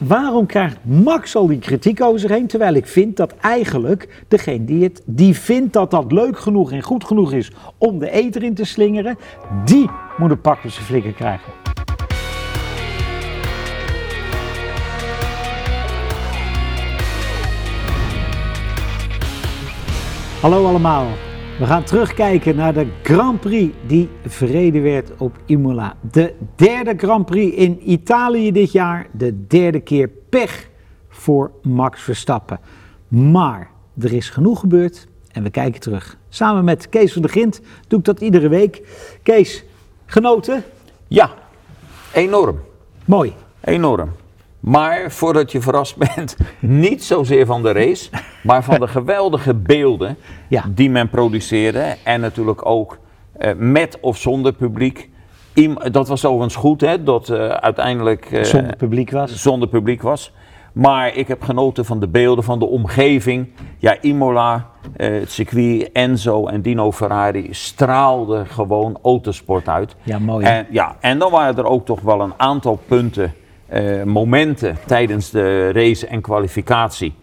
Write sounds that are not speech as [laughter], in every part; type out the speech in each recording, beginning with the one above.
waarom krijgt Max al die kritiek over zich heen? Terwijl ik vind dat eigenlijk degene die, het, die vindt dat dat leuk genoeg en goed genoeg is om de eter in te slingeren, die moet een pak met zijn krijgen. Hallo allemaal. We gaan terugkijken naar de Grand Prix die verreden werd op Imola. De derde Grand Prix in Italië dit jaar. De derde keer pech voor Max Verstappen. Maar er is genoeg gebeurd en we kijken terug. Samen met Kees van der Gint doe ik dat iedere week. Kees, genoten? Ja, enorm. Mooi. Enorm. Maar voordat je verrast bent, [laughs] niet zozeer van de race, maar van de [laughs] geweldige beelden Ja. die men produceerde. En natuurlijk ook eh, met of zonder publiek. Dat was overigens goed, hè, dat eh, uiteindelijk eh, Zonder publiek was. zonder publiek was. Maar ik heb genoten van de beelden, van de omgeving. Ja, Imola, het circuit, Enzo en Dino Ferrari straalden gewoon autosport uit. Ja, mooi. hè? En, ja, en dan waren er ook toch wel een aantal punten, eh, momenten tijdens de race en kwalificatie.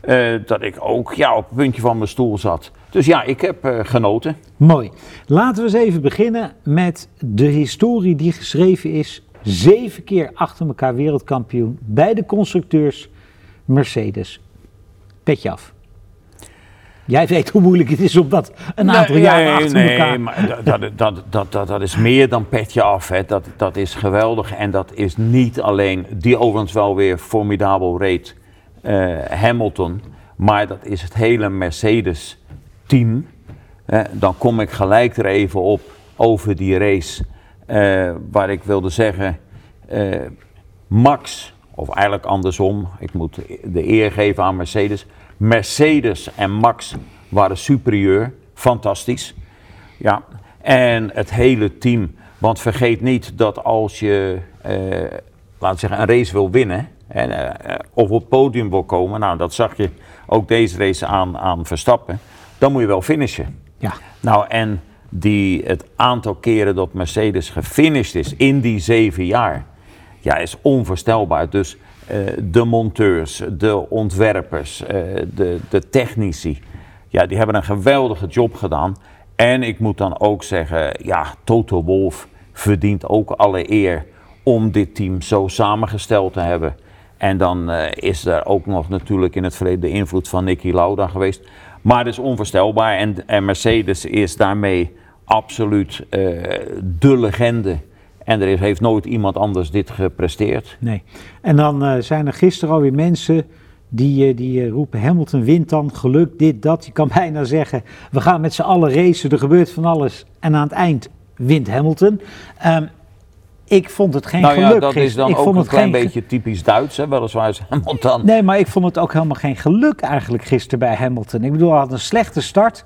eh, dat ik ook ja, op het puntje van mijn stoel zat. Dus ja, ik heb eh, genoten. Mooi. Laten we eens even beginnen met de historie die geschreven is. Zeven keer achter elkaar wereldkampioen bij de constructeurs Mercedes. Petje af. Jij weet hoe moeilijk het is om dat een aantal Nee, jaren nee, achter nee, elkaar... maar dat, dat, dat, dat, dat, is meer dan petje af. Hè. Dat, dat is geweldig. En dat is niet alleen, die overigens wel weer formidabel reed, eh, Hamilton. Maar dat is het hele Mercedes-team. Dan kom ik gelijk er even op over die race. eh, waar ik wilde zeggen, eh, Max, of eigenlijk andersom, ik moet de eer geven aan Mercedes. Mercedes en Max waren superieur, fantastisch. Ja, en het hele team. Want vergeet niet dat als je, eh, laten zeggen, een race wil winnen, en, eh, of op het podium wil komen, nou dat zag je ook deze race aan, aan Verstappen, dan moet je wel finishen. Ja, Nou, en die, het aantal keren dat Mercedes gefinished is in die zeven jaar, ja, is onvoorstelbaar. Dus eh, de monteurs, de ontwerpers, eh, de, de technici, ja, die hebben een geweldige job gedaan. En ik moet dan ook zeggen, ja, Toto Wolff verdient ook alle eer om dit team zo samengesteld te hebben. En dan eh, is er ook nog natuurlijk in het verleden de invloed van Niki Lauda geweest. Maar het is onvoorstelbaar en, en Mercedes is daarmee absoluut eh, de legende. En er is, heeft nooit iemand anders dit gepresteerd. nee. En dan eh, zijn er gisteren alweer mensen die, eh, die eh, roepen Hamilton wint dan, geluk, dit, dat. Je kan [laughs] bijna zeggen, we gaan met z'n allen racen, er gebeurt van alles. En aan het eind wint Hamilton. Ehm, ik vond het geen nou geluk ja, dat is dan ik ook een klein geen beetje typisch Duits, hè? weliswaar is Hamilton. Nee, maar ik vond het ook helemaal geen geluk eigenlijk gisteren bij Hamilton. Ik bedoel, hij had een slechte start.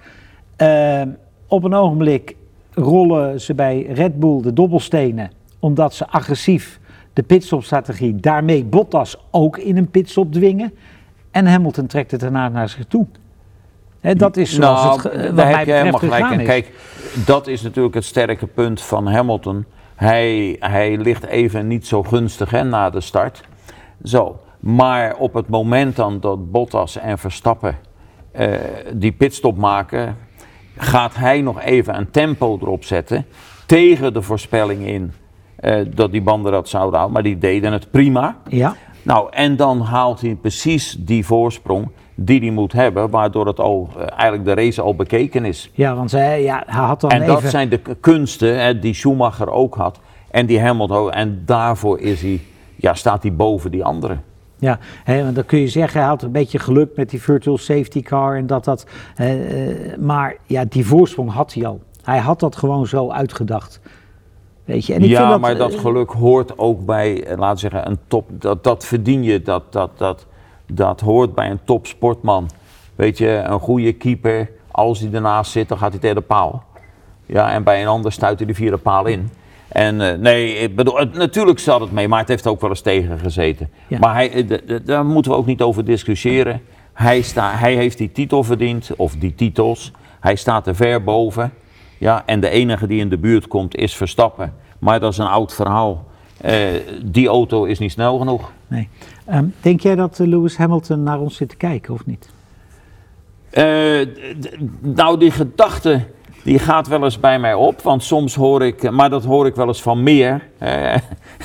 Ehm, op een ogenblik rollen ze bij Red Bull de dobbelstenen. Omdat ze agressief de pitstopstrategie, daarmee Bottas ook in een pitstop dwingen. En Hamilton trekt het daarna naar zich toe. Dat is zoals nou, het ge- wat daar mij heb je helemaal betreft gelijk. Kijk, dat is natuurlijk het sterke punt van Hamilton. Hij, hij ligt even niet zo gunstig hè, na de start. Zo. Maar op het moment dan dat Bottas en Verstappen eh, die pitstop maken, gaat hij nog even een tempo erop zetten. Tegen de voorspelling in eh, dat die banden dat zouden houden. Maar die deden het prima. Ja, Nou, en dan haalt hij precies die voorsprong die hij moet hebben, waardoor het al, eh, eigenlijk de race al bekeken is. ja, want hij, ja, hij had dan En even... dat zijn de kunsten hè, die Schumacher ook had en die Hamilton ook. En daarvoor is hij, ja, staat hij boven die anderen. Ja, hè, want dan kun je zeggen, hij had een beetje geluk met die virtual safety car en dat dat. eh, maar ja, die voorsprong had hij al. Hij had dat gewoon zo uitgedacht. Weet je, en ik ja, vind dat, maar dat eh, geluk hoort ook bij, eh, laten we zeggen, een top. Dat, dat verdien je, dat, dat, dat, dat hoort bij een topsportman. Weet je, een goede keeper, als hij ernaast zit, dan gaat hij tegen de paal. Ja, en bij een ander stuit hij de vierde paal in. En eh, nee, ik bedoel, het- natuurlijk zat het mee, maar het heeft ook wel eens tegen gezeten. Ja. Maar hij, eh, daar moeten we ook niet over discussiëren. Hij, sta, hij heeft die titel verdiend, of die titels. Hij staat er ver boven. Ja, en de enige die in de buurt komt is Verstappen. Maar dat is een oud verhaal. Eh, die auto is niet snel genoeg. Nee. Ehm, denk jij dat Lewis Hamilton naar ons zit te kijken of niet? Nou, die gedachte die gaat wel eens bij mij op, want soms hoor ik, maar dat hoor ik wel eens van meer, eh,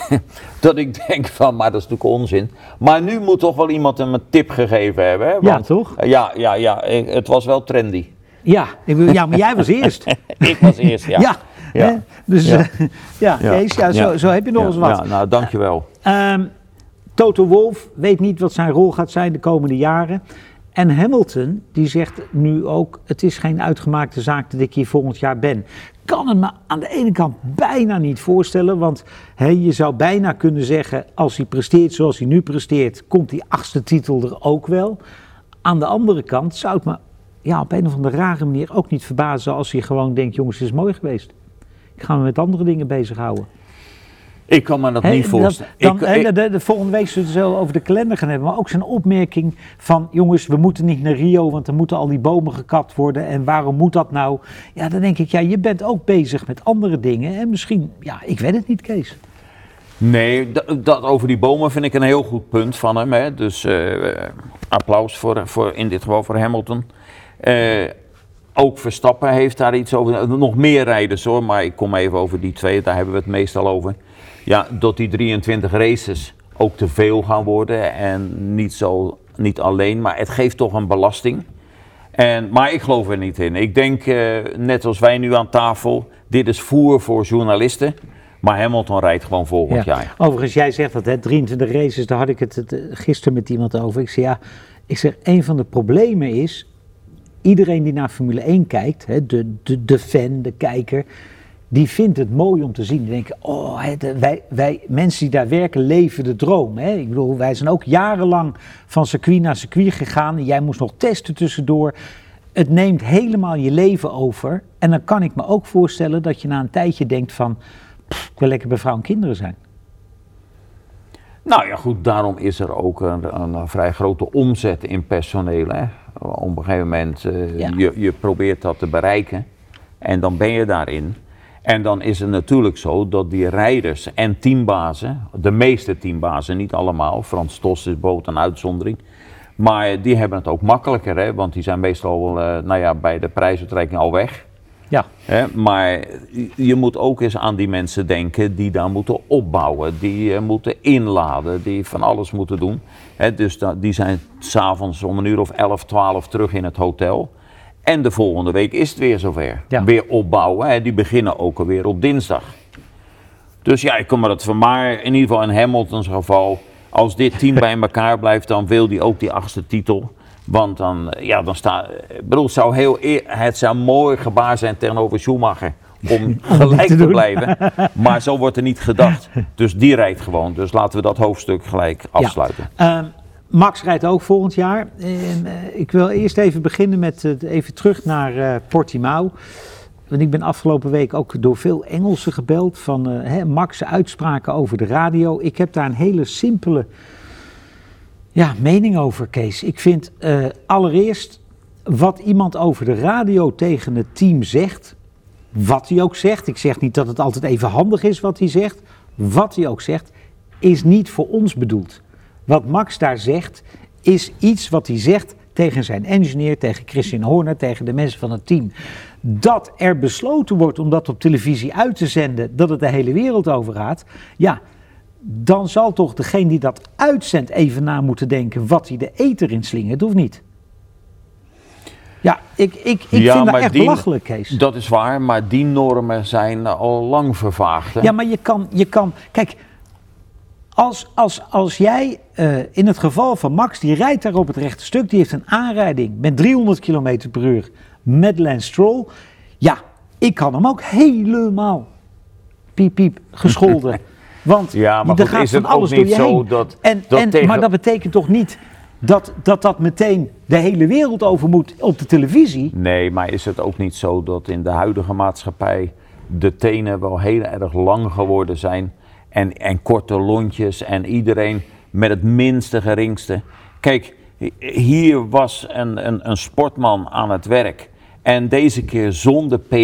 [laughs] dat ik denk van, maar dat is natuurlijk onzin. Maar nu moet toch wel iemand hem een tip gegeven hebben, hè? Ja, toch? Ja, ja, ja, eh, het was wel trendy. Ja, ik ja maar jij was eerst. [laughs] Ik was eerst, ja. [laughs] Ja. Ja. Dus Ja. ja, ja, Kees, ja, zo, zo heb je nog eens wat. Ja, nou, dankjewel. Ehm, Toto Wolff weet niet wat zijn rol gaat zijn de komende jaren. En Hamilton, die zegt nu ook, het is geen uitgemaakte zaak dat ik hier volgend jaar ben. Kan het me aan de ene kant bijna niet voorstellen, want je zou bijna kunnen zeggen, als hij presteert zoals hij nu presteert, komt die achtste titel er ook wel. Aan de andere kant zou het me ja, op een of andere rare manier ook niet verbazen als hij gewoon denkt, jongens, het is mooi geweest. Ik ga me met andere dingen bezighouden. Ik kan me dat niet voorstellen. Dan, Ik- de, de, de volgende week zullen we het over de kalender gaan hebben. Maar ook zijn opmerking van, jongens, we moeten niet naar Rio, want dan moeten al die bomen gekapt worden. En waarom moet dat nou? Ja, dan denk ik, ja, je bent ook bezig met andere dingen. En misschien, ja, ik weet het niet, Kees. Nee, dat, dat over die bomen vind ik een heel goed punt van hem. Hè. Dus eh, applaus voor, voor, in dit geval voor Hamilton. Eh, ook Verstappen heeft daar iets over. Nog meer rijders hoor, maar ik kom even over die twee, daar hebben we het meestal over. Ja, dat die 23 races ook te veel gaan worden. En niet, zo, niet alleen, maar het geeft toch een belasting. En, maar ik geloof er niet in. Ik denk, eh, net als wij nu aan tafel, dit is voer voor journalisten. Maar Hamilton rijdt gewoon volgend jaar. Overigens, jij zegt dat, hè, 23 races, daar had ik het, het, eh, gisteren met iemand over. Ik zeg, ja, ik zeg, een van de problemen is, iedereen die naar Formule 1 kijkt, hè, de, de, de fan, de kijker, die vindt het mooi om te zien. Die denken, oh, wij, wij mensen die daar werken leven de droom. Hè. Ik bedoel, wij zijn ook jarenlang van circuit naar circuit gegaan. En jij moest nog testen tussendoor. Het neemt helemaal je leven over. En dan kan ik me ook voorstellen dat je na een tijdje denkt van, pff, ik wil lekker bij vrouw en kinderen zijn. Nou ja, goed, daarom is er ook een, een vrij grote omzet in personeel. Hè. Op een gegeven moment, eh, Ja. je, je probeert dat te bereiken en dan ben je daarin. En dan is het natuurlijk zo dat die rijders en teambazen, de meeste teambazen, niet allemaal, Frans Stos is boot een uitzondering, maar die hebben het ook makkelijker, hè, want die zijn meestal eh, nou ja, bij de prijsuitreiking al weg. Ja, Hè, maar je- je moet ook eens aan die mensen denken die daar moeten opbouwen, die eh, moeten inladen, die van alles moeten doen. Hè, dus da- die zijn s'avonds om een uur of 11, 12 terug in het hotel. En de volgende week is het weer zover. Ja. Weer opbouwen. Hè, die beginnen ook alweer op dinsdag. Dus ja, ik kan me dat van. Maar in ieder geval in Hamilton's geval, als dit team [laughs] bij elkaar blijft, dan wil hij ook die achtste titel. Want dan, ja, dan staat. Ik bedoel, het zou, heel, eer- het zou een mooi gebaar zijn tegenover Schumacher. Om [laughs] gelijk te blijven. [laughs] Maar zo wordt er niet gedacht. Dus die rijdt gewoon. Dus laten we dat hoofdstuk gelijk afsluiten. Ehm, Max rijdt ook volgend jaar. Eh, ik wil eerst even beginnen met eh, even terug naar eh, Portimao. Want ik ben afgelopen week ook door veel Engelsen gebeld van hè, Max' uitspraken over de radio. Ik heb daar een hele simpele ja, mening over, Kees. Ik vind allereerst wat iemand over de radio tegen het team zegt, wat hij ook zegt. Ik zeg niet dat het altijd even handig is wat hij zegt. Wat hij ook zegt, is niet voor ons bedoeld. Wat Max daar zegt, is iets wat hij zegt tegen zijn engineer, tegen Christian Horner, tegen de mensen van het team. Dat er besloten wordt om dat op televisie uit te zenden, dat het de hele wereld over gaat. Ja, dan zal toch degene die dat uitzendt even na moeten denken wat hij de eter in slingert, of niet? Ja, ik, ik, ik Ja, vind dat echt die- belachelijk, Kees. Dat is waar, maar die normen zijn al lang vervaagd. hè? Ja, maar je kan, je kan kijk, als, als, als jij eh, in het geval van Max, die rijdt daar op het rechte stuk, die heeft een aanrijding met 300 km per uur met Lance Stroll. Ja, ik kan hem ook helemaal piep piep gescholden. [laughs] Want Ja, maar er goed, gaat is van het ook alles door niet je zo heen. dat- en, dat en, tegen- Maar dat betekent toch niet dat, dat dat meteen de hele wereld over moet op de televisie? Nee, maar is het ook niet zo dat in de huidige maatschappij de tenen wel heel erg lang geworden zijn en, en korte lontjes en iedereen met het minste geringste. Kijk, hi- hier was een, een, een sportman aan het werk en deze keer zonder PR.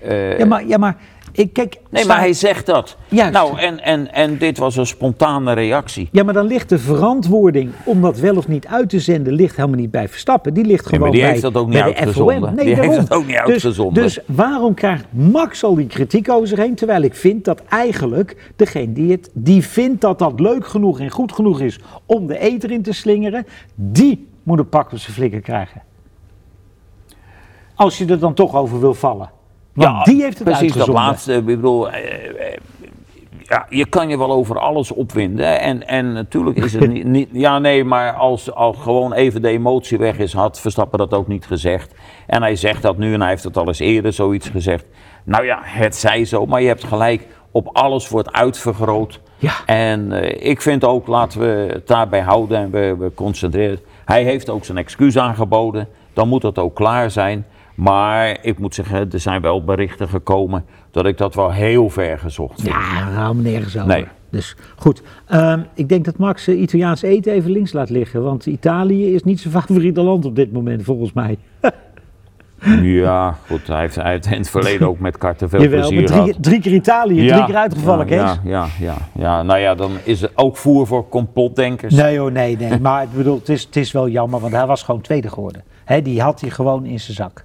eh, Ja, maar, ja, maar ik, kijk, Nee, maar hij zegt dat. Juist. Nou, en, en, en dit was een spontane reactie. Ja, maar dan ligt de verantwoording om dat wel of niet uit te zenden, ligt helemaal niet bij Verstappen. Die ligt Nee, gewoon maar die bij, heeft dat ook niet uitgezonden. FOM. Die heeft dat ook niet Dus- uitgezonden. Dus, waarom krijgt Max al die kritiek over zich heen? Terwijl ik vind dat eigenlijk degene die, het, die vindt dat dat leuk genoeg en goed genoeg is om de eter in te slingeren, die moet een pak op zijn flikker krijgen. Als je er dan toch over wil vallen. Want die heeft het precies dat laatste. Ik bedoel, eh, eh, ja, je kan je wel over alles opwinden. En, en natuurlijk is het [laughs] niet, niet. Ja, nee, maar als, als gewoon even de emotie weg is, had Verstappen dat ook niet gezegd. En hij zegt dat nu en hij heeft het al eens eerder zoiets gezegd. Nou ja, het zij zo, maar je hebt gelijk. Op alles wordt uitvergroot. Ja. En eh, ik vind ook, laten we het daarbij houden en we, we concentreren. Hij heeft ook zijn excuus aangeboden. Dan moet dat ook klaar zijn. Maar ik moet zeggen, er zijn wel berichten gekomen dat ik dat wel heel ver gezocht vind. Ja, we nergens over. Nee. Dus goed, Ehm, ik denk dat Max eh, Italiaans eten even links laat liggen. Want Italië is niet zijn [laughs] favoriete land op dit moment, volgens mij. [laughs] Ja, goed, hij heeft, hij heeft in het verleden ook met karten veel Jawel, plezier drie, gehad. drie keer Italië, drie keer uitgevallen, ja, Kees. ja, ja, ja, ja, nou ja, dan is er ook voer voor complotdenkers. Nee hoor, nee, nee. Maar ik bedoel, het is, het is wel jammer, want hij was gewoon tweede geworden. Die had hij gewoon in zijn zak.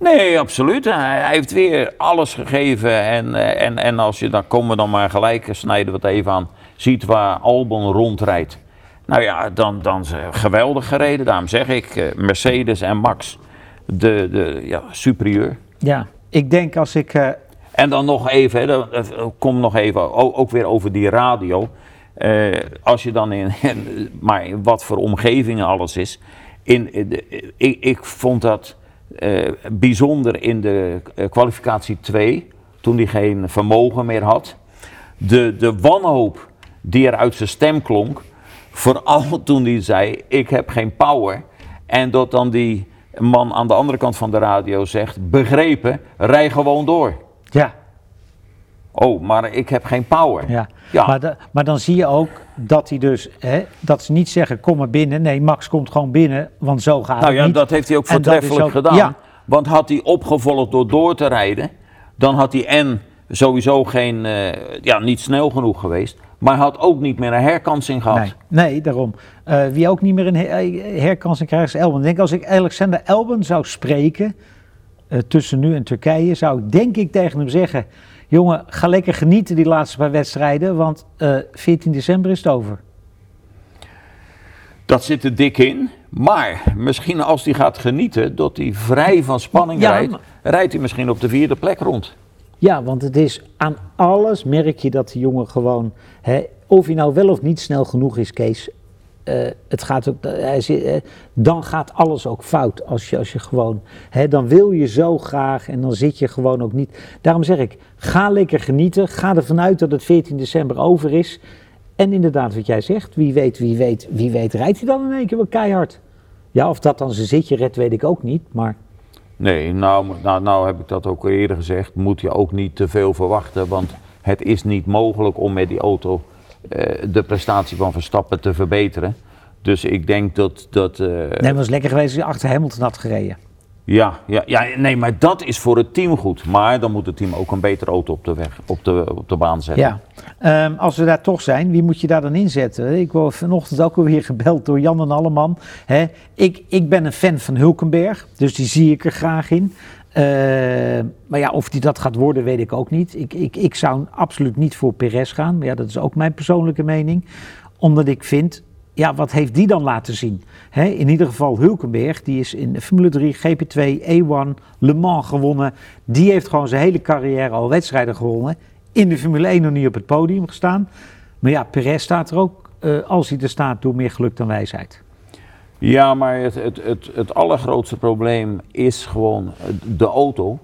Nee, absoluut. Hij, hij heeft weer alles gegeven. En, eh, en, en als je dan komen we dan maar gelijk, eh, snijden we het even aan. Ziet waar Albon rondrijdt. Nou ja, dan, dan geweldig gereden. Daarom zeg ik, eh, Mercedes en Max, de, de ja, superieur. Ja, ik denk als ik... En dan nog even, hè, komt nog even, ook weer over die radio. Als je dan in, [laughs] maar wat voor omgevingen alles is. In, in ik, ik vond dat eh, bijzonder in de eh, kwalificatie 2, toen hij geen vermogen meer had. De, de wanhoop die er uit zijn stem klonk, vooral [laughs] toen hij zei, ik heb geen power. En dat dan die man aan de andere kant van de radio zegt, begrepen, rij gewoon door. ja, Oh, maar ik heb geen power. ja. Ja. Maar, maar dan zie je ook dat hij dus... Hè, dat ze niet zeggen, kom maar binnen. Nee, Max komt gewoon binnen, want zo gaat Nou het ja, niet. dat heeft hij ook En voortreffelijk ook- gedaan. Ja, Want had hij opgevolgd door door te rijden, dan had hij en sowieso geen, eh, ja, niet snel genoeg geweest, maar had ook niet meer een herkansing gehad. Nee, nee daarom. Eh, wie ook niet meer een her- herkansing krijgt is Elben. Ik denk als ik Alexander Elben zou spreken tussen nu en Turkije, zou ik denk ik tegen hem zeggen: jongen, ga lekker genieten die laatste paar wedstrijden, want eh 14 december is het over. Dat zit er dik in. Maar misschien als hij gaat genieten, dat hij vrij van spanning Ja, rijdt, maar- rijdt hij misschien op de vierde plek rond. Ja, want het is aan alles merk je dat die jongen gewoon, hè, of hij nou wel of niet snel genoeg is, Kees. Eh, het gaat ook, zit, eh, dan gaat alles ook fout als je, als je gewoon, hè, dan wil je zo graag en dan zit je gewoon ook niet. Daarom zeg ik, ga lekker genieten, ga ervan uit dat het 14 december over is. En inderdaad, wat jij zegt, wie weet, wie weet, wie weet, rijdt hij dan in één keer wel keihard. Ja, of dat dan zijn zitje redt, weet ik ook niet, maar Nee, nou, nou, nou heb ik dat ook eerder gezegd. Moet je ook niet te veel verwachten. Want het is niet mogelijk om met die auto eh, de prestatie van Verstappen te verbeteren. Dus ik denk dat. dat eh, nee, het was lekker geweest als je achter Hamilton had gereden. ja, ja, ja, nee, maar dat is voor het team goed. Maar dan moet het team ook een betere auto op de, weg, op de, op de baan zetten. Ja, Ehm, als we daar toch zijn, wie moet je daar dan inzetten? Ik word vanochtend ook alweer gebeld door Jan en Alleman. Hè, ik, ik ben een fan van Hulkenberg, dus die zie ik er graag in. Ehm, maar ja, of die dat gaat worden, weet ik ook niet. Ik, ik, ik zou absoluut niet voor Perez gaan. Maar ja, dat is ook mijn persoonlijke mening. Omdat ik vind, ja, wat heeft die dan laten zien? In ieder geval Hulkenberg, die is in Formule 3, GP2, E1, Le Mans gewonnen. Die heeft gewoon zijn hele carrière al wedstrijden gewonnen. In de Formule 1 nog niet op het podium gestaan. Maar ja, Perez staat er ook, eh, als hij er staat, door meer geluk dan wijsheid. Ja, maar het, het, het, het allergrootste probleem is gewoon de auto.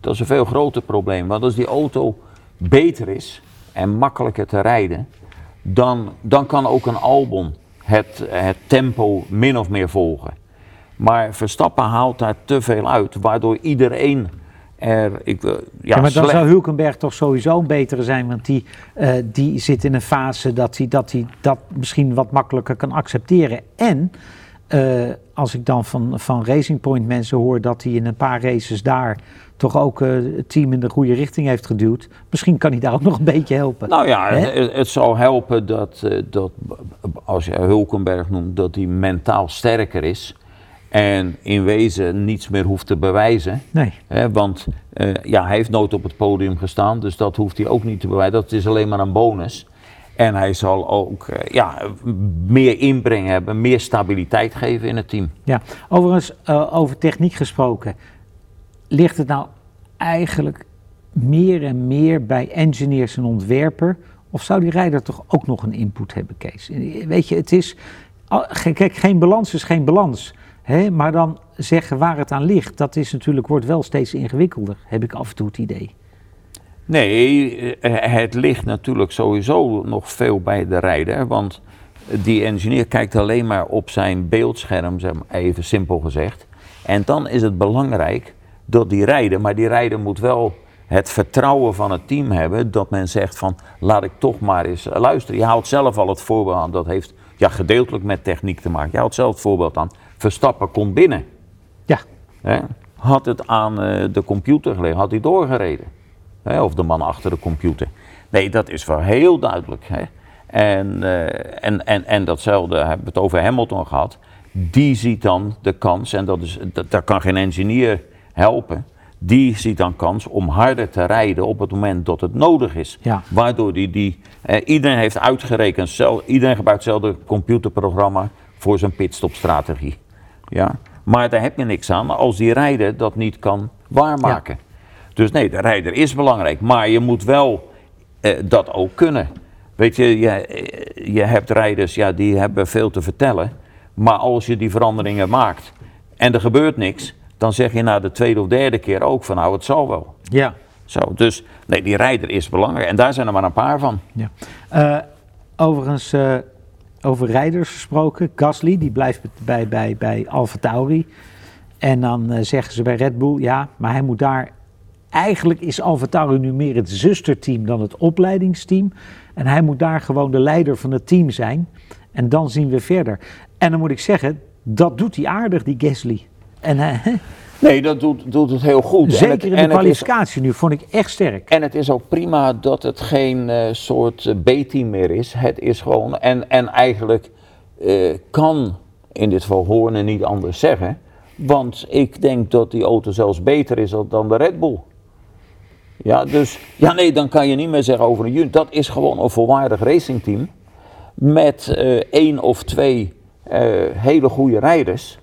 Dat is een veel groter probleem. Want als die auto beter is en makkelijker te rijden, dan, dan kan ook een Albon het, het tempo min of meer volgen. Maar Verstappen haalt daar te veel uit, waardoor iedereen er. Ik, ja, Ja, maar dan zou Hulkenberg toch sowieso een betere zijn, want die, eh, die zit in een fase dat hij dat, hij dat misschien wat makkelijker kan accepteren. En eh, als ik dan van, van Racing Point mensen hoor dat hij in een paar races daar toch ook uh, het team in de goede richting heeft geduwd. Misschien kan hij daar ook nog een beetje helpen. Nou ja, het, het, zal helpen dat, dat, als je Hulkenberg noemt, dat hij mentaal sterker is. En in wezen niets meer hoeft te bewijzen. Nee. Hè, want uh, ja, hij heeft nooit op het podium gestaan, dus dat hoeft hij ook niet te bewijzen. Dat is alleen maar een bonus. En hij zal ook uh, ja, meer inbreng hebben, meer stabiliteit geven in het team. Ja, overigens, uh, over techniek gesproken. Ligt het nou eigenlijk meer en meer bij engineers en ontwerper? Of zou die rijder toch ook nog een input hebben, Kees? Weet je, het is. Kijk, geen balans is geen balans. Maar dan zeggen waar het aan ligt, dat is natuurlijk, wordt wel steeds ingewikkelder, heb ik af en toe het idee. Nee, het ligt natuurlijk sowieso nog veel bij de rijder. Want die engineer kijkt alleen maar op zijn beeldscherm, even simpel gezegd. En dan is het belangrijk dat die rijder, maar die rijder moet wel het vertrouwen van het team hebben. Dat men zegt van, laat ik toch maar eens luisteren. Je haalt zelf al het voorbeeld aan, dat heeft ja, gedeeltelijk met techniek te maken. Je haalt zelf het voorbeeld aan, Verstappen komt binnen. Ja. Hè? Had het aan uh, de computer gelegen, had hij doorgereden. Hè? Of de man achter de computer. Nee, dat is wel heel duidelijk. Hè? En, uh, en, en, en datzelfde hebben we het over Hamilton gehad. Die ziet dan de kans, en dat is, dat, daar kan geen engineer helpen. Die ziet dan kans om harder te rijden op het moment dat het nodig is. Ja. Waardoor die, die eh, iedereen heeft uitgerekend, zelf, iedereen gebruikt hetzelfde computerprogramma voor zijn pitstopstrategie. Ja? Maar daar heb je niks aan als die rijder dat niet kan waarmaken. Ja. Dus nee, de rijder is belangrijk, maar je moet wel eh, dat ook kunnen. Weet je, je, je hebt rijders, ja, die hebben veel te vertellen. Maar als je die veranderingen maakt en er gebeurt niks, dan zeg je na de tweede of derde keer ook van nou, het zal wel. Ja. Zo, dus nee, die rijder is belangrijk en daar zijn er maar een paar van. Ja. Uh, overigens, uh, over rijders gesproken, Gasly, die blijft bij, bij, bij Alfa Tauri. En dan uh, zeggen ze bij Red Bull, ja, maar hij moet daar... Eigenlijk is Alfa Tauri nu meer het zusterteam dan het opleidingsteam. En hij moet daar gewoon de leider van het team zijn. En dan zien we verder. En dan moet ik zeggen, dat doet hij aardig, die Gasly. En, uh, nee, dat doet, doet het heel goed. Zeker het, in de kwalificatie is, nu, vond ik echt sterk. En het is ook prima dat het geen uh, soort uh, B-team meer is. Het is gewoon, en, en eigenlijk uh, kan in dit geval Horne niet anders zeggen. Want ik denk dat die auto zelfs beter is dan de Red Bull. Ja, dus, ja nee, dan kan je niet meer zeggen over een unit. Dat is gewoon een volwaardig racingteam. Met één of twee hele goede rijders.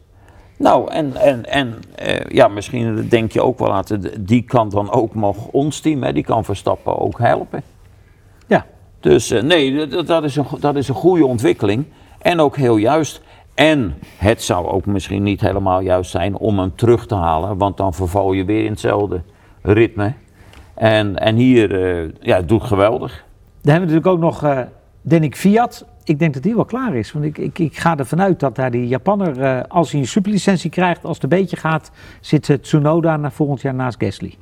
Nou, en, en, en uh, ja, misschien denk je ook wel aan, die kan dan ook nog ons team, hè, die kan Verstappen ook helpen. Ja. Dus uh, nee, dat, dat, is een, dat is een goede ontwikkeling en ook heel juist. En het zou ook misschien niet helemaal juist zijn om hem terug te halen, want dan verval je weer in hetzelfde ritme. En, en hier, uh, ja, het doet geweldig. Dan hebben we natuurlijk ook nog Dennik Fiat. Ik denk dat die wel klaar is. Want ik, ik, ik ga ervan uit dat daar die Japanner, uh, als hij een superlicentie krijgt, als het een beetje gaat, zit Tsunoda na volgend jaar naast Gasly.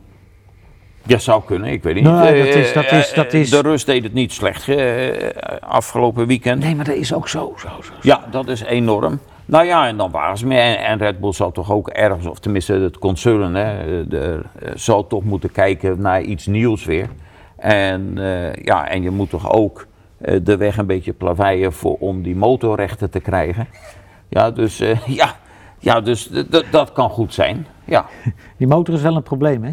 Ja, zou kunnen, ik weet niet. Nee, dat is, dat is, dat is... De rust deed het niet slecht afgelopen weekend. Nee, maar dat is ook zo, zo, zo. Ja, dat is enorm. Nou ja, en dan waren ze mee. En, en Red Bull zal toch ook ergens, of tenminste het concern, hè, de, zal toch moeten kijken naar iets nieuws weer. En uh, ja, en je moet toch ook de weg een beetje plaveien voor, om die motorrechten te krijgen. Ja, dus, uh, [laughs] ja, ja, dus dat kan goed zijn. Ja. [laughs] Die motor is wel een probleem, hè?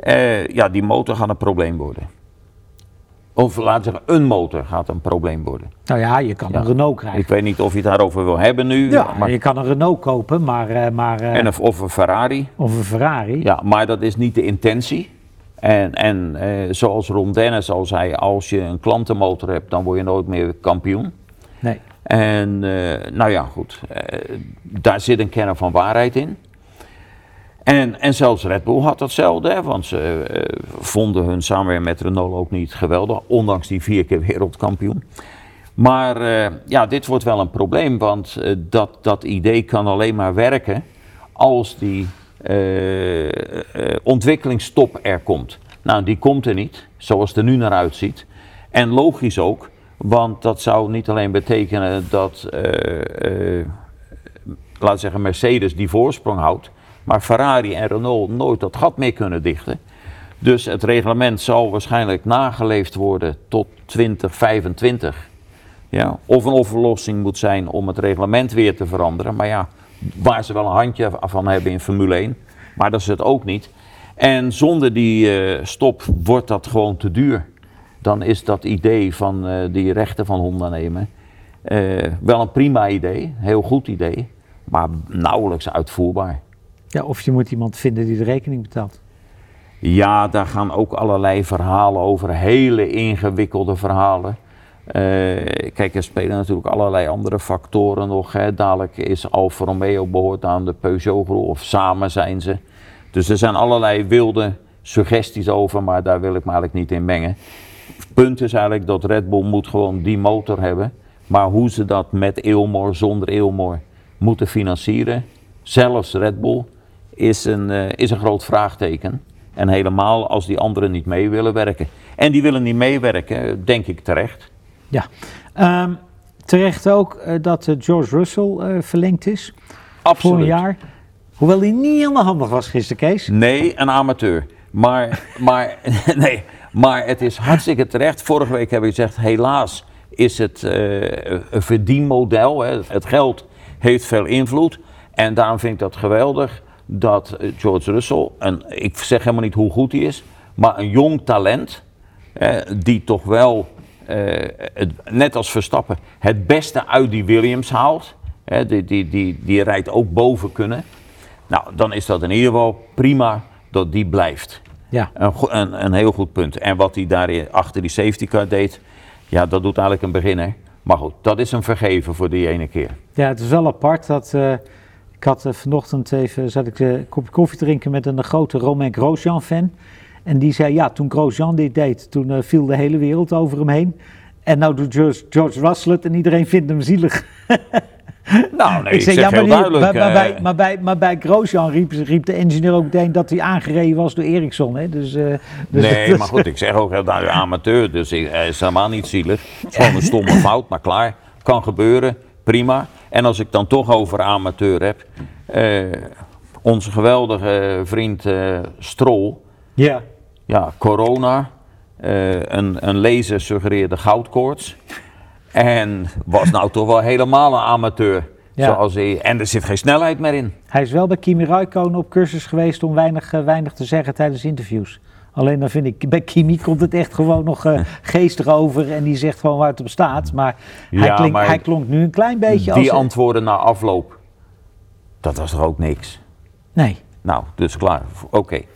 Uh, ja, die motor gaat een probleem worden. Of laten we zeggen, een motor gaat een probleem worden. Nou ja, je kan ja. een Renault krijgen. Ik weet niet of je het daarover wil hebben nu. Ja, maar je kan een Renault kopen, maar... Maar uh, en of, of een Ferrari. Of een Ferrari. Ja, maar dat is niet de intentie. En, en eh, zoals Ron Dennis al zei, als je een klantenmotor hebt, dan word je nooit meer kampioen. Nee. En eh, nou ja, goed, eh, daar zit een kern van waarheid in. En, en zelfs Red Bull had datzelfde, hè, want ze vonden hun samenwerking met Renault ook niet geweldig, ondanks die vier keer wereldkampioen. Maar ja, dit wordt wel een probleem, want dat, dat idee kan alleen maar werken als die uh, uh, ontwikkelingsstop er komt. Nou, die komt er niet, zoals het er nu naar uitziet. En logisch ook, want dat zou niet alleen betekenen dat uh, laten we zeggen, Mercedes die voorsprong houdt, maar Ferrari en Renault nooit dat gat meer kunnen dichten. Dus het reglement zal waarschijnlijk nageleefd worden tot 2025. Ja, of een oplossing moet zijn om het reglement weer te veranderen. Maar ja, waar ze wel een handje van hebben in Formule 1. Maar dat is het ook niet. En zonder die uh, stop wordt dat gewoon te duur. Dan is dat idee van uh, die rechten van Honda nemen uh, wel een prima idee, heel goed idee, maar nauwelijks uitvoerbaar. Ja, of je moet iemand vinden die de rekening betaalt. Ja, daar gaan ook allerlei verhalen over, hele ingewikkelde verhalen. Uh, kijk, er spelen natuurlijk allerlei andere factoren nog. Hè. Dadelijk is Alfa Romeo behoort aan de Peugeot groep of samen zijn ze. Dus er zijn allerlei wilde suggesties over, maar daar wil ik me eigenlijk niet in mengen. Punt is eigenlijk dat Red Bull moet gewoon die motor hebben. Maar hoe ze dat met Ilmor, zonder Ilmor moeten financieren, zelfs Red Bull, is een, uh, is een groot vraagteken. En helemaal als die anderen niet mee willen werken. En die willen niet meewerken, denk ik terecht. Ja, um, terecht ook uh, dat uh, George Russell uh, verlengd is. Absoluut. Voor een jaar. Hoewel hij niet helemaal handig was gisteren, Kees. Nee, een amateur. Maar, maar, [laughs] nee, maar het is hartstikke terecht. Vorige week hebben we gezegd, helaas is het een verdienmodel. Hè. Het geld heeft veel invloed. En daarom vind ik dat geweldig dat George Russell, en ik zeg helemaal niet hoe goed hij is, maar een jong talent, die toch wel het, net als Verstappen, het beste uit die Williams haalt. Hè, die, die, die, die rijdt ook boven kunnen. Nou, dan is dat in ieder geval prima dat die blijft. Ja. Een, een, een heel goed punt. En wat hij daar achter die safety car deed, ja, dat doet eigenlijk een beginner. Maar goed, dat is een vergeven voor die ene keer. Ja, het is wel apart dat. Uh, ik had uh, vanochtend even. zat ik een kopje koffie drinken met een grote Romain Grosjean-fan. En die zei, ja, toen Grosjean dit deed, toen uh, viel de hele wereld over hem heen. En nou doet George, George Russell het en iedereen vindt hem zielig. [laughs] Nou, nee, ik, zeg, ja, heel duidelijk. Maar, maar, bij, maar, bij, maar bij Grosjean riep, riep, de engineer ook meteen dat hij aangereden was door Ericsson. Hè? Dus, uh, dus nee, dus, [laughs] maar goed, ik zeg ook heel duidelijk amateur, dus hij is helemaal niet zielig. Het is gewoon een stomme [laughs] fout, maar klaar. Kan gebeuren, prima. En als ik dan toch over amateur heb, onze geweldige vriend Strol. Ja. Ja, corona. Uh, een, een lezer suggereerde goudkoorts. En was nou toch wel helemaal een amateur. Ja. Zoals hij, en er zit geen snelheid meer in. Hij is wel bij Kimi Räikkönen op cursus geweest om weinig, uh, weinig te zeggen tijdens interviews. Alleen dan vind ik, bij Kimi komt het echt gewoon nog uh, [laughs] geestig over en die zegt gewoon waar het op staat. Maar, ja, hij, klink, maar hij klonk nu een klein beetje die als... Die antwoorden na afloop, dat was toch ook niks? Nee. Nou, dus klaar. Oké. Okay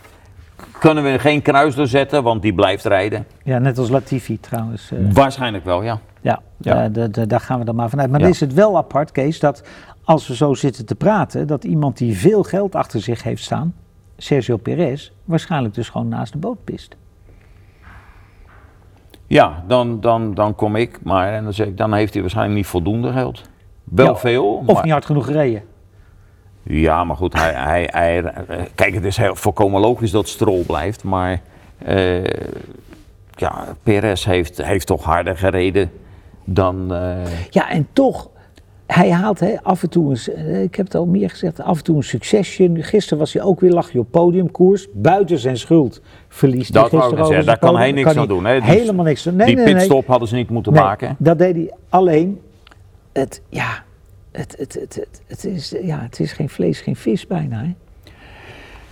kunnen we geen kruis doorzetten, want die blijft rijden. Ja, net als Latifi trouwens. Uh, Waarschijnlijk wel, ja. Ja, ja. Uh, de, de, daar gaan we dan maar vanuit. Maar ja. dan is het wel apart, Kees, dat als we zo zitten te praten, dat iemand die veel geld achter zich heeft staan, Sergio Perez, waarschijnlijk dus gewoon naast de boot pist. Ja, dan, dan, dan kom ik, maar en dan zeg ik, dan heeft hij waarschijnlijk niet voldoende geld. Wel ja, veel. Of maar... niet hard genoeg gereden. Ja, maar goed, hij, hij, hij, kijk, het is heel volkomen logisch dat Stroll blijft, maar uh, ja, Perez heeft, heeft toch harder gereden dan... Uh... Ja, en toch, hij haalt hè, af en toe, een, ik heb het al meer gezegd, af en toe een succesje. Gisteren was hij ook weer, lag je op podiumkoers, buiten zijn schuld verliest dat hij gisteren zeggen, Daar kan hij niks aan doen. Hè? Helemaal niks aan nee, Die nee, pitstop nee. hadden ze niet moeten maken. dat deed hij alleen. Het, ja, het, het, het, is, ja, het is geen vlees, geen vis bijna. Hè?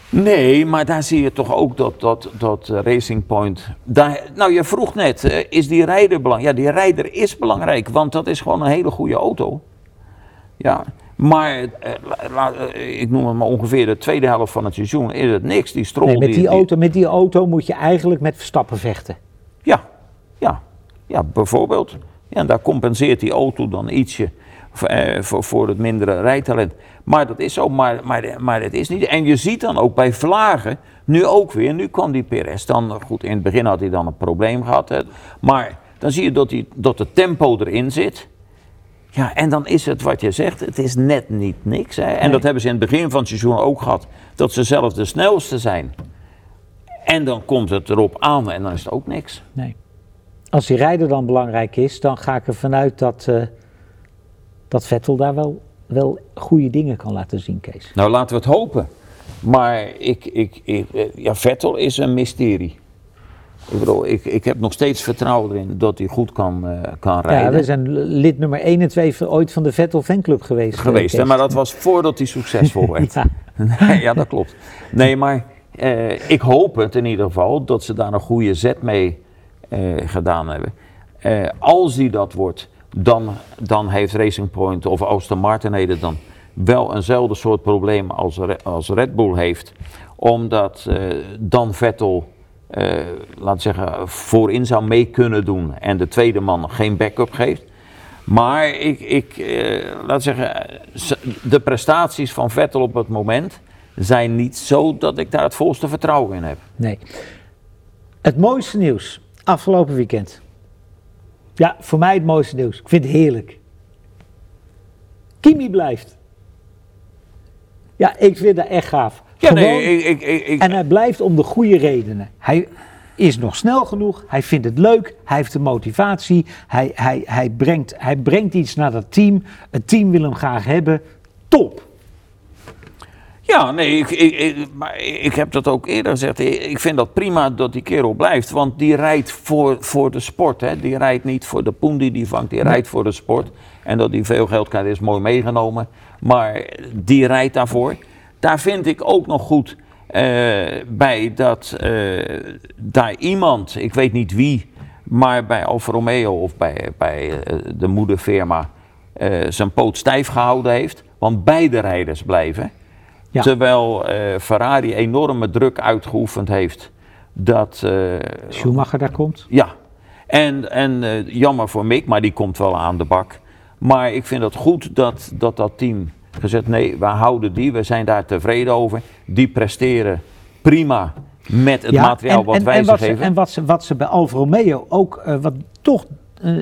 Nee, maar daar zie je toch ook dat, dat, dat Racing Point. Daar, nou, je vroeg net, is die rijder belangrijk? Ja, die rijder is belangrijk, want dat is gewoon een hele goede auto. Ja, maar eh, ik noem het maar ongeveer de tweede helft van het seizoen is het niks. Die strol, nee, met, die, die, auto, met die auto moet je eigenlijk met Verstappen vechten. Ja, ja, ja bijvoorbeeld. Ja, en daar compenseert die auto dan ietsje voor, voor, voor het mindere rijtalent. Maar dat is zo, maar, maar, maar het is niet. En je ziet dan ook bij Vlagen, nu ook weer, nu kwam die Perez dan, goed, in het begin had hij dan een probleem gehad. Hè, maar dan zie je dat, die, dat het tempo erin zit. Ja, en dan is het wat je zegt, het is net niet niks. Hè. En Nee. dat hebben ze in het begin van het seizoen ook gehad, dat ze zelf de snelste zijn. En dan komt het erop aan en dan is het ook niks. Nee. Als die rijder dan belangrijk is, dan ga ik ervan uit dat, uh, dat Vettel daar wel wel goede dingen kan laten zien, Kees. Nou, laten we het hopen. Maar ik, ik, ik, eh, ja, Vettel is een mysterie. Ik bedoel, ik, ik heb nog steeds vertrouwen erin dat hij goed kan, uh, kan rijden. Ja, we zijn lid nummer 1 en 2 ooit van de Vettel fanclub geweest. Geweest, hè, maar dat was voordat hij succesvol [laughs] werd. ja. [laughs] ja, dat klopt. Nee, maar uh, ik hoop het in ieder geval dat ze daar een goede zet mee uh, gedaan hebben. als die dat wordt, dan, dan heeft Racing Point of Aston Martin heden dan wel eenzelfde soort probleem als, als Red Bull heeft. Omdat dan Vettel uh, laat zeggen, voorin zou mee kunnen doen en de tweede man geen backup geeft. Maar ik, ik uh, laat zeggen, de prestaties van Vettel op het moment zijn niet zo dat ik daar het volste vertrouwen in heb. Nee. Het mooiste nieuws afgelopen weekend. Ja, voor mij het mooiste nieuws. Ik vind het heerlijk. Kimi blijft. Ja, ik vind dat echt gaaf. Ja, nee, ik, ik, ik, en hij blijft om de goede redenen. Hij is nog snel genoeg, hij vindt het leuk, hij heeft de motivatie, hij, hij, hij, brengt, hij brengt iets naar dat team. Het team wil hem graag hebben. Top! Ja, nee, ik, ik, maar ik heb dat ook eerder gezegd. Ik vind dat prima dat die kerel blijft. Want die rijdt voor, voor de sport. Hè. Die rijdt niet voor de poen die die vangt. Die rijdt voor de sport. En dat hij veel geld krijgt is mooi meegenomen. Maar die rijdt daarvoor. Daar vind ik ook nog goed uh, bij dat uh, daar iemand, ik weet niet wie, maar bij Alfa Romeo of bij, bij uh, de moederfirma zijn poot stijf gehouden heeft. Want beide rijders blijven. Ja. Terwijl Ferrari enorme druk uitgeoefend heeft dat... Schumacher daar komt? Ja. En, en jammer voor Mick, maar die komt wel aan de bak. Maar ik vind het goed dat dat, dat team gezegd: nee, we houden die, we zijn daar tevreden over. Die presteren prima met het materiaal wat wij en ze geven. en wat ze, wat ze bij Alfa Romeo ook, uh, wat toch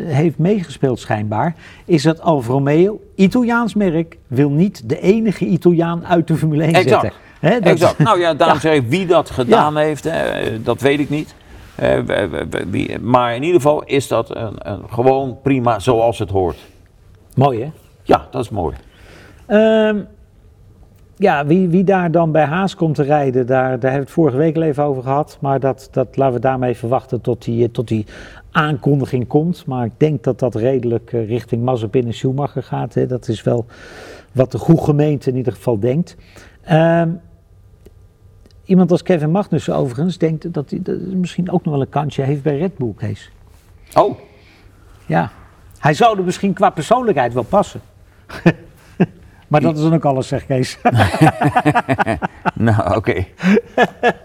heeft meegespeeld schijnbaar, is dat Alfa Romeo, Italiaans merk, wil niet de enige Italiaan uit de Formule 1 exact. zetten. He, dat exact. Nou ja, daarom [laughs] ja. zeg ik, wie dat gedaan heeft, hè, dat weet ik niet. Uh, wie, maar in ieder geval is dat een, een, gewoon prima zoals het hoort. Mooi hè? Ja, dat is mooi. Um, ja, wie, wie daar dan bij Haas komt te rijden, daar, daar hebben we het vorige week al even over gehad. Maar dat, dat laten we daarmee verwachten tot die, tot die aankondiging komt. Maar ik denk dat dat redelijk uh, richting Mazepin en Schumacher gaat. Hè. Dat is wel wat de goede gemeente in ieder geval denkt. Um, iemand als Kevin Magnussen overigens denkt dat hij dat misschien ook nog wel een kansje heeft bij Red Bull, Kees. Oh. Ja. Hij zou er misschien qua persoonlijkheid wel passen. [laughs] Maar dat is dan ook alles, zeg Kees. [laughs] nou, oké.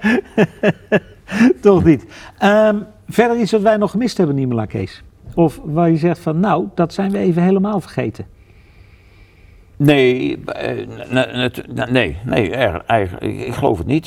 [laughs] Toch niet. Um, verder iets wat wij nog gemist hebben, Niemela Kees? Of waar je zegt van, nou, dat zijn we even helemaal vergeten. Nee, nee, nee, eigenlijk, ik geloof het niet.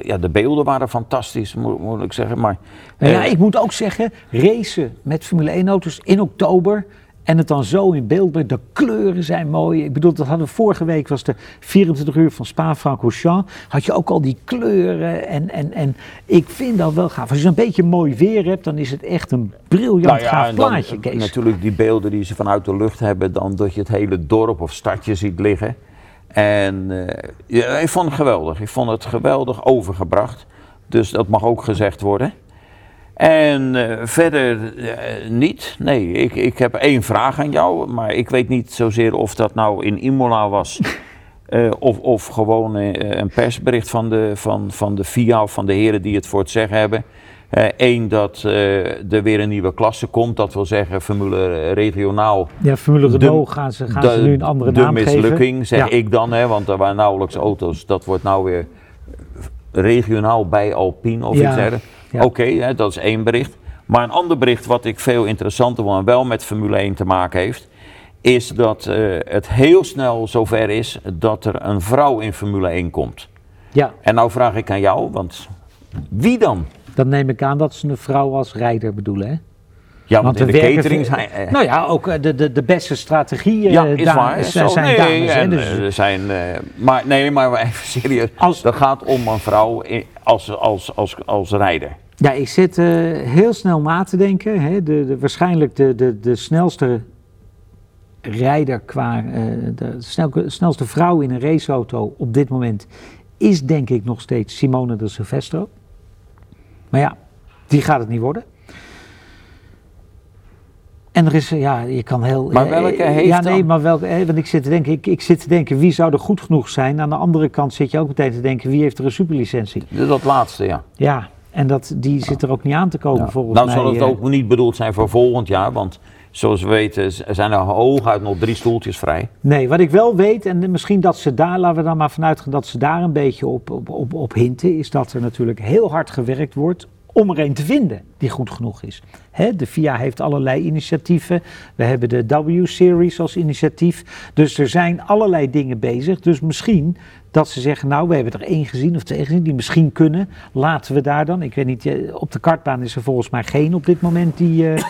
Ja, de beelden waren fantastisch, moet, ik zeggen. Maar, ja, ik moet ook zeggen, racen met Formule 1-auto's in oktober, en het dan zo in beeld brengt. De kleuren zijn mooi. Ik bedoel, dat hadden we vorige week, was de 24 uur van Spa-Francorchamps. Had je ook al die kleuren. En, en, en ik vind dat wel gaaf. Als je een beetje mooi weer hebt, dan is het echt een briljant nou ja, gaaf plaatje, Kees. Natuurlijk die beelden die ze vanuit de lucht hebben. Dan dat je het hele dorp of stadje ziet liggen. En uh, ja, ik vond het geweldig. Ik vond het geweldig overgebracht. Dus dat mag ook gezegd worden. En uh, verder uh, niet. Nee, ik, ik heb één vraag aan jou, maar ik weet niet zozeer of dat nou in Imola was. uh, [laughs] of, of gewoon een persbericht van de, van, van de FIA of van de heren die het voor het zeggen hebben. Eén, dat er weer een nieuwe klasse komt, dat wil zeggen Formule regionaal. Ja, Formule Renault gaan, ze, gaan de, ze nu een andere de naam geven. De mislukking, zeg ja. ik dan, hè, want er waren nauwelijks auto's. Dat wordt nou weer regionaal bij Alpine of Ja. iets dergelijks. Ja. Oké, dat is één bericht. Maar een ander bericht wat ik veel interessanter vond en wel met Formule 1 te maken heeft, is dat eh, het heel snel zover is dat er een vrouw in Formule 1 komt. Ja, En nou vraag ik aan jou, want wie dan? dan neem ik aan dat ze een vrouw als rijder bedoelen, hè? Ja, want, in de catering zijn... eh, Nou ja, ook eh, de, de, de beste strategieën ja, eh, is daar- waar. zijn, Zo, nee, dames. en, dus, er zijn, eh, maar nee, maar [laughs] even serieus. Als- Dat gaat om een vrouw als, als, als, als rijder. Ja, ik zit heel snel na te denken. Hè. De, de, waarschijnlijk de, de, de snelste rijder qua de snel, snelste vrouw in een raceauto op dit moment is denk ik nog steeds Simone de Silvestro. Maar ja, die gaat het niet worden. En er is, ja, je kan heel... Maar welke eh, heeft Ja, nee, dan? maar welke... eh, Want ik zit, te denken, ik, ik zit te denken, wie zou er goed genoeg zijn? Aan de andere kant zit je ook meteen te denken, wie heeft er een superlicentie? Dat laatste, ja. Ja, en dat, die zit er ook niet aan te komen Ja. volgens nou mij. zal het eh. ook niet bedoeld zijn voor volgend jaar, want zoals we weten zijn er hooguit nog drie stoeltjes vrij. Nee, wat ik wel weet, en misschien dat ze daar, laten we dan maar vanuit gaan dat ze daar een beetje op, op, op, op hinten, is dat er natuurlijk heel hard gewerkt wordt om er een te vinden die goed genoeg is. De FIA heeft allerlei initiatieven. We hebben de W-series als initiatief. Dus er zijn allerlei dingen bezig. Dus misschien dat ze zeggen, nou, we hebben er één gezien of twee gezien die misschien kunnen. Laten we daar dan, ik weet niet, eh, op de kartbaan is er volgens mij geen op dit moment die, eh,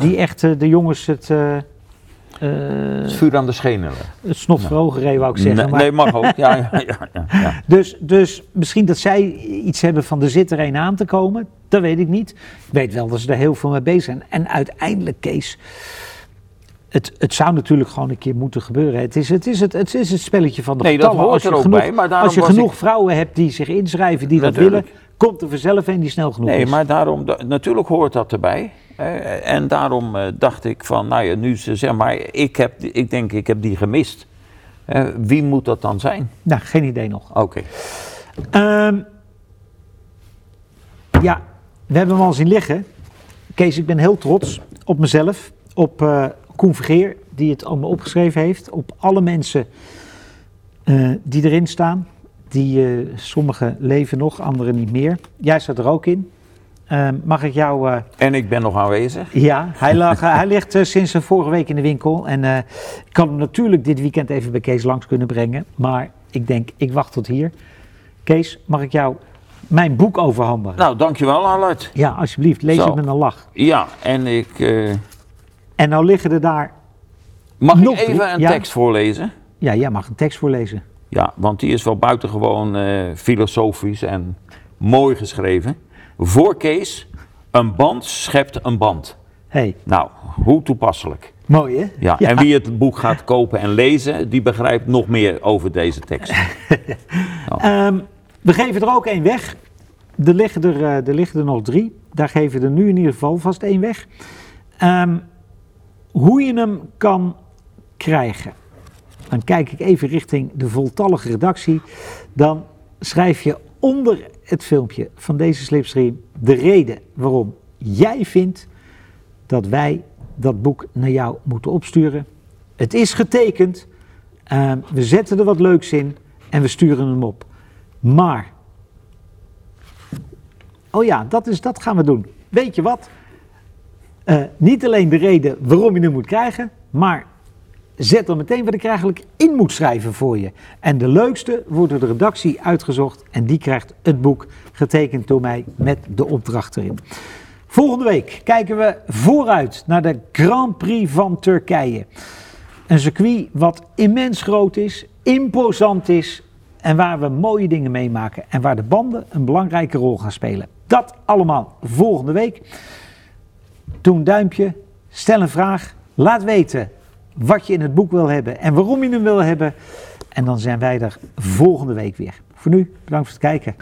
die echt eh, de jongens het... Het vuur aan de schenen. het snot voor reden, wou ik zeggen. Nee, maar- nee, mag ook. Ja, ja, ja, ja, [laughs] dus, dus misschien dat zij iets hebben van er zit er een aan te komen. Dat weet ik niet. Ik weet wel dat ze er heel veel mee bezig zijn. En uiteindelijk, Kees, het, het zou natuurlijk gewoon een keer moeten gebeuren. Het is het, is het, het, is het spelletje van de Nee, dat hoort er ook genoeg, bij, maar als je genoeg ik- vrouwen hebt die zich inschrijven, die dat willen, komt er vanzelf een die snel genoeg Nee, is. maar daarom, da- natuurlijk hoort dat erbij. En daarom eh, dacht ik van, nou ja, nu ze zeg maar, ik, heb, ik denk ik heb die gemist. Wie moet dat dan zijn? Nou, geen idee nog. Oké. Ehm, ja, we hebben hem al zien liggen. Kees, ik ben heel trots op mezelf. Op eh Koen Vergeer, die het allemaal opgeschreven heeft. Op alle mensen eh, die erin staan. Die, sommigen leven nog, anderen niet meer. Jij staat er ook in. Ehm, mag ik jou... eh, En ik ben nog aanwezig. ja, hij, lag, hij ligt eh, sinds eh, vorige week in de winkel. En eh, ik kan hem natuurlijk dit weekend even bij Kees langs kunnen brengen. Maar ik denk, ik wacht tot hier. Kees, mag ik jou mijn boek overhandigen? Nou, dankjewel Arluit. Ja, alsjeblieft, lees Zo. het met een lach. Ja, en ik... eh, En nou liggen er daar... mag Nog ik even een Ja. tekst voorlezen? Ja, jij mag een tekst voorlezen. Ja, want die is wel buitengewoon eh, filosofisch en mooi geschreven. Voor Kees, een band schept een band. hey, Nou, hoe toepasselijk. mooi hè? Ja, en wie het boek gaat kopen en lezen, die begrijpt nog meer over deze tekst. [laughs] Ehm, we geven er ook één weg. Er liggen er, eh, er liggen er nog drie. Daar geven we er nu in ieder geval vast één weg. Ehm, hoe je hem kan krijgen. Dan kijk ik even richting de voltallige redactie. Dan schrijf je onder het filmpje van deze slipstream de reden waarom jij vindt dat wij dat boek naar jou moeten opsturen. Het is getekend. Ehm, we zetten er wat leuks in en we sturen hem op. Maar, oh ja, dat, is, dat gaan we doen. Weet je wat? Eh, niet alleen de reden waarom je hem moet krijgen, maar zet dan meteen wat ik eigenlijk in moet schrijven voor je. En de leukste wordt door de redactie uitgezocht en die krijgt het boek getekend door mij met de opdracht erin. Volgende week kijken we vooruit naar de Grand Prix van Turkije. Een circuit wat immens groot is, imposant is en waar we mooie dingen meemaken en waar de banden een belangrijke rol gaan spelen. Dat allemaal volgende week. Doe een duimpje, stel een vraag, laat weten wat je in het boek wil hebben en waarom je hem wil hebben. En dan zijn wij er volgende week weer. Voor nu, bedankt voor het kijken.